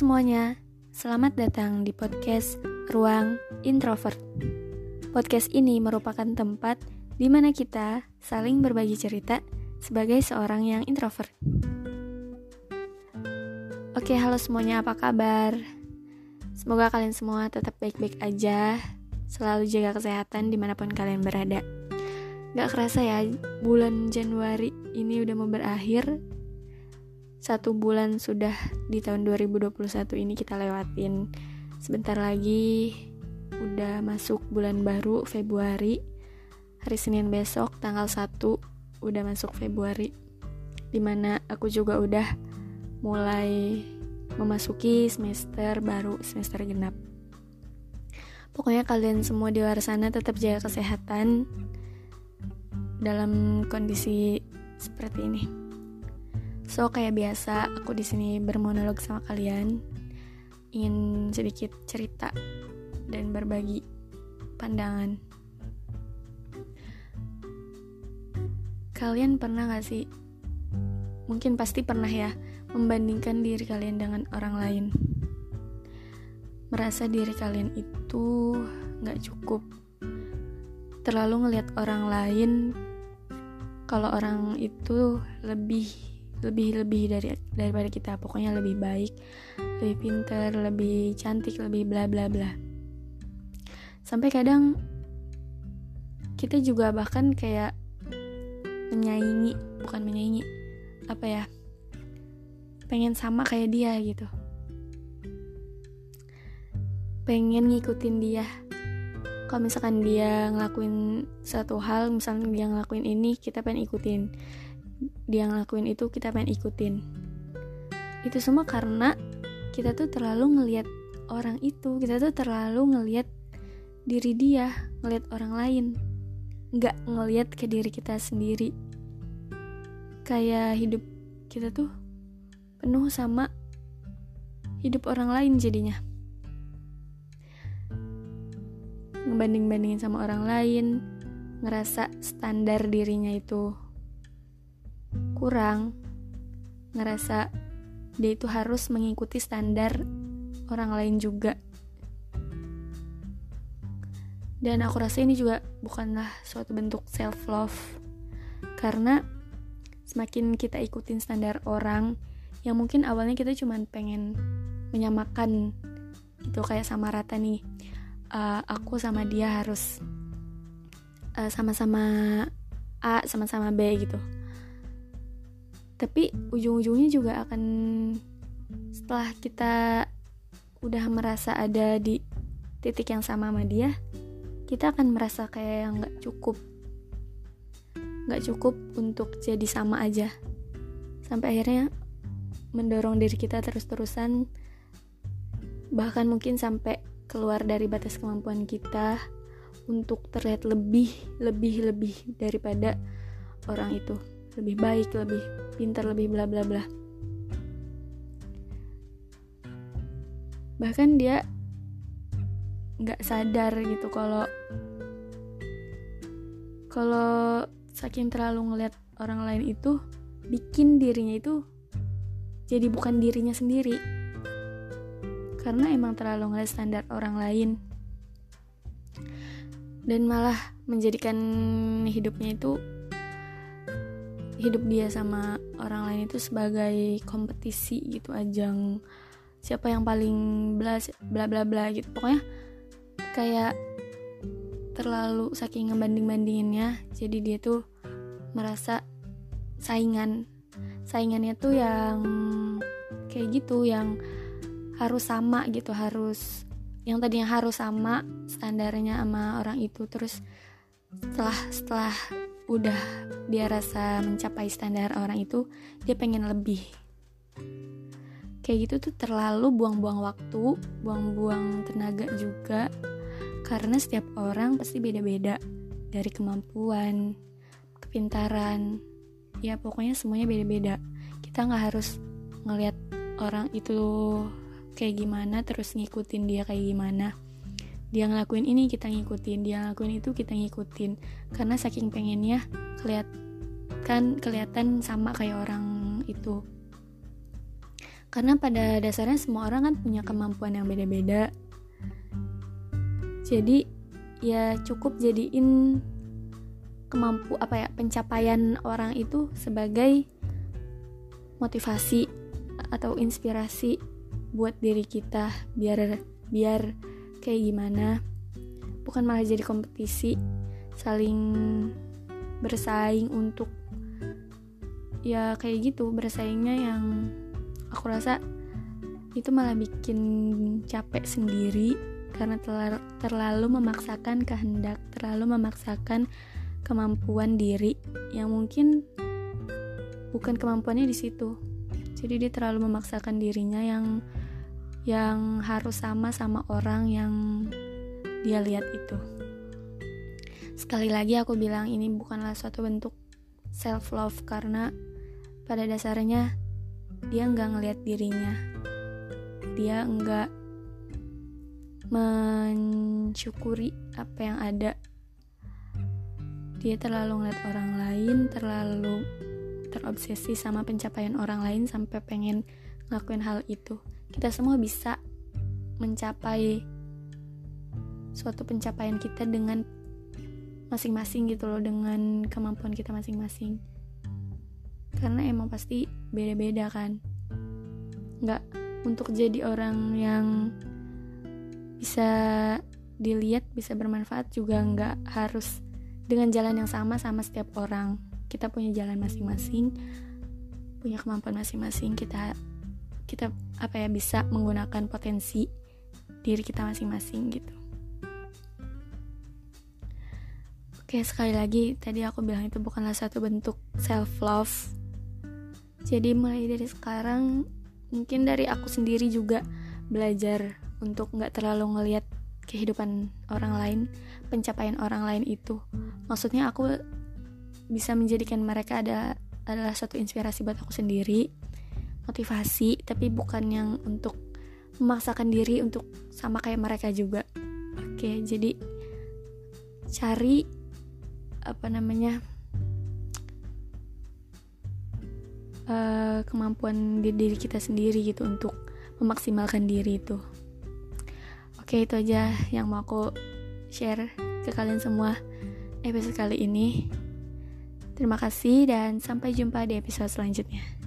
semuanya, selamat datang di podcast Ruang Introvert. Podcast ini merupakan tempat di mana kita saling berbagi cerita sebagai seorang yang introvert. Oke, halo semuanya, apa kabar? Semoga kalian semua tetap baik-baik aja, selalu jaga kesehatan di mana pun kalian berada. Gak kerasa ya, bulan Januari ini udah mau berakhir, satu bulan sudah di tahun 2021 ini kita lewatin. Sebentar lagi udah masuk bulan baru Februari. Hari Senin besok tanggal 1 udah masuk Februari. Di mana aku juga udah mulai memasuki semester baru semester genap. Pokoknya kalian semua di luar sana tetap jaga kesehatan dalam kondisi seperti ini. So kayak biasa aku di sini bermonolog sama kalian, ingin sedikit cerita dan berbagi pandangan. Kalian pernah gak sih? Mungkin pasti pernah ya membandingkan diri kalian dengan orang lain. Merasa diri kalian itu gak cukup. Terlalu ngelihat orang lain kalau orang itu lebih lebih lebih dari daripada kita. Pokoknya lebih baik lebih pinter lebih cantik lebih bla bla bla. Sampai kadang kita juga bahkan kayak menyaingi bukan menyaingi apa ya pengen sama kayak dia gitu. Pengen ngikutin dia. Kalau misalkan dia ngelakuin satu hal misalnya dia ngelakuin ini kita pengen ikutin dia ngelakuin itu kita pengen ikutin. Itu semua karena kita tuh terlalu ngelihat orang itu kita tuh terlalu ngelihat diri dia ngelihat orang lain. Nggak ngelihat ke diri kita sendiri. Kayak hidup kita tuh penuh sama hidup orang lain jadinya. Ngebanding-bandingin sama orang lain ngerasa standar dirinya itu kurang. Ngerasa dia itu harus mengikuti standar orang lain juga. Dan aku rasa ini juga bukanlah suatu bentuk self love karena semakin kita ikutin standar orang yang mungkin awalnya kita cuma pengen menyamakan gitu kayak sama rata nih uh, aku sama dia harus eh, sama-sama uh, A sama-sama B gitu tapi ujung-ujungnya juga akan setelah kita udah merasa ada di titik yang sama sama dia kita akan merasa kayak yang nggak cukup. Nggak cukup untuk jadi sama aja. Sampai akhirnya mendorong diri kita terus-terusan bahkan mungkin sampai keluar dari batas kemampuan kita untuk terlihat lebih lebih lebih daripada orang itu. Lebih baik lebih pintar lebih bla bla bla. Bahkan dia nggak sadar gitu kalau kalau saking terlalu ngeliat orang lain itu bikin dirinya itu jadi bukan dirinya sendiri. Karena emang terlalu ngeliat standar orang lain. Dan malah menjadikan hidupnya itu hidup dia sama orang lain itu sebagai kompetisi gitu ajang siapa yang paling bla bla bla bla gitu. Pokoknya kayak terlalu saking ngebanding bandinginnya jadi dia tuh merasa saingan. Saingannya tuh yang kayak gitu yang harus sama gitu harus yang tadinya harus sama standarnya sama orang itu. Terus setelah setelah udah dia rasa mencapai standar orang itu dia pengen lebih. Kayak gitu tuh terlalu buang-buang waktu buang-buang tenaga juga karena setiap orang pasti beda-beda dari kemampuan kepintaran. Ya pokoknya semuanya beda-beda. Kita nggak harus ngelihat orang itu kayak gimana terus ngikutin dia kayak gimana dia ngelakuin ini kita ngikutin. Dia ngelakuin itu kita ngikutin. Karena saking pengennya kelihatan kelihatan sama kayak orang itu. Karena pada dasarnya semua orang kan punya kemampuan yang beda-beda. Jadi ya cukup jadiin kemampu apa ya pencapaian orang itu sebagai motivasi atau inspirasi buat diri kita. Biar biar kayak gimana bukan malah jadi kompetisi saling bersaing untuk ya kayak gitu bersaingnya yang aku rasa itu malah bikin capek sendiri karena terlalu memaksakan kehendak, terlalu memaksakan kemampuan diri yang mungkin bukan kemampuannya di situ. Jadi dia terlalu memaksakan dirinya yang yang harus sama sama orang yang dia lihat itu. Sekali lagi aku bilang ini bukanlah suatu bentuk self love karena pada dasarnya dia nggak ngelihat dirinya. Dia nggak mensyukuri apa yang ada. Dia terlalu ngeliat orang lain terlalu terobsesi sama pencapaian orang lain sampai pengen ngelakuin hal itu kita semua bisa mencapai suatu pencapaian kita dengan masing-masing gitu loh dengan kemampuan kita masing-masing. Karena emang pasti beda-beda kan. Nggak untuk jadi orang yang bisa dilihat bisa bermanfaat juga nggak harus dengan jalan yang sama sama setiap orang. Kita punya jalan masing-masing punya kemampuan masing-masing kita kita apa ya bisa menggunakan potensi diri kita masing-masing gitu. Oke sekali lagi tadi aku bilang itu bukanlah satu bentuk self love jadi mulai dari sekarang mungkin dari aku sendiri juga belajar untuk nggak terlalu ngelihat kehidupan orang lain pencapaian orang lain itu. Maksudnya aku bisa menjadikan mereka ada adalah satu inspirasi buat aku sendiri motivasi tapi bukan yang untuk memaksakan diri untuk sama kayak mereka juga. Oke jadi cari apa namanya uh, kemampuan di diri kita sendiri gitu untuk memaksimalkan diri itu. Oke itu aja yang mau aku share ke kalian semua episode kali ini. Terima kasih dan sampai jumpa di episode selanjutnya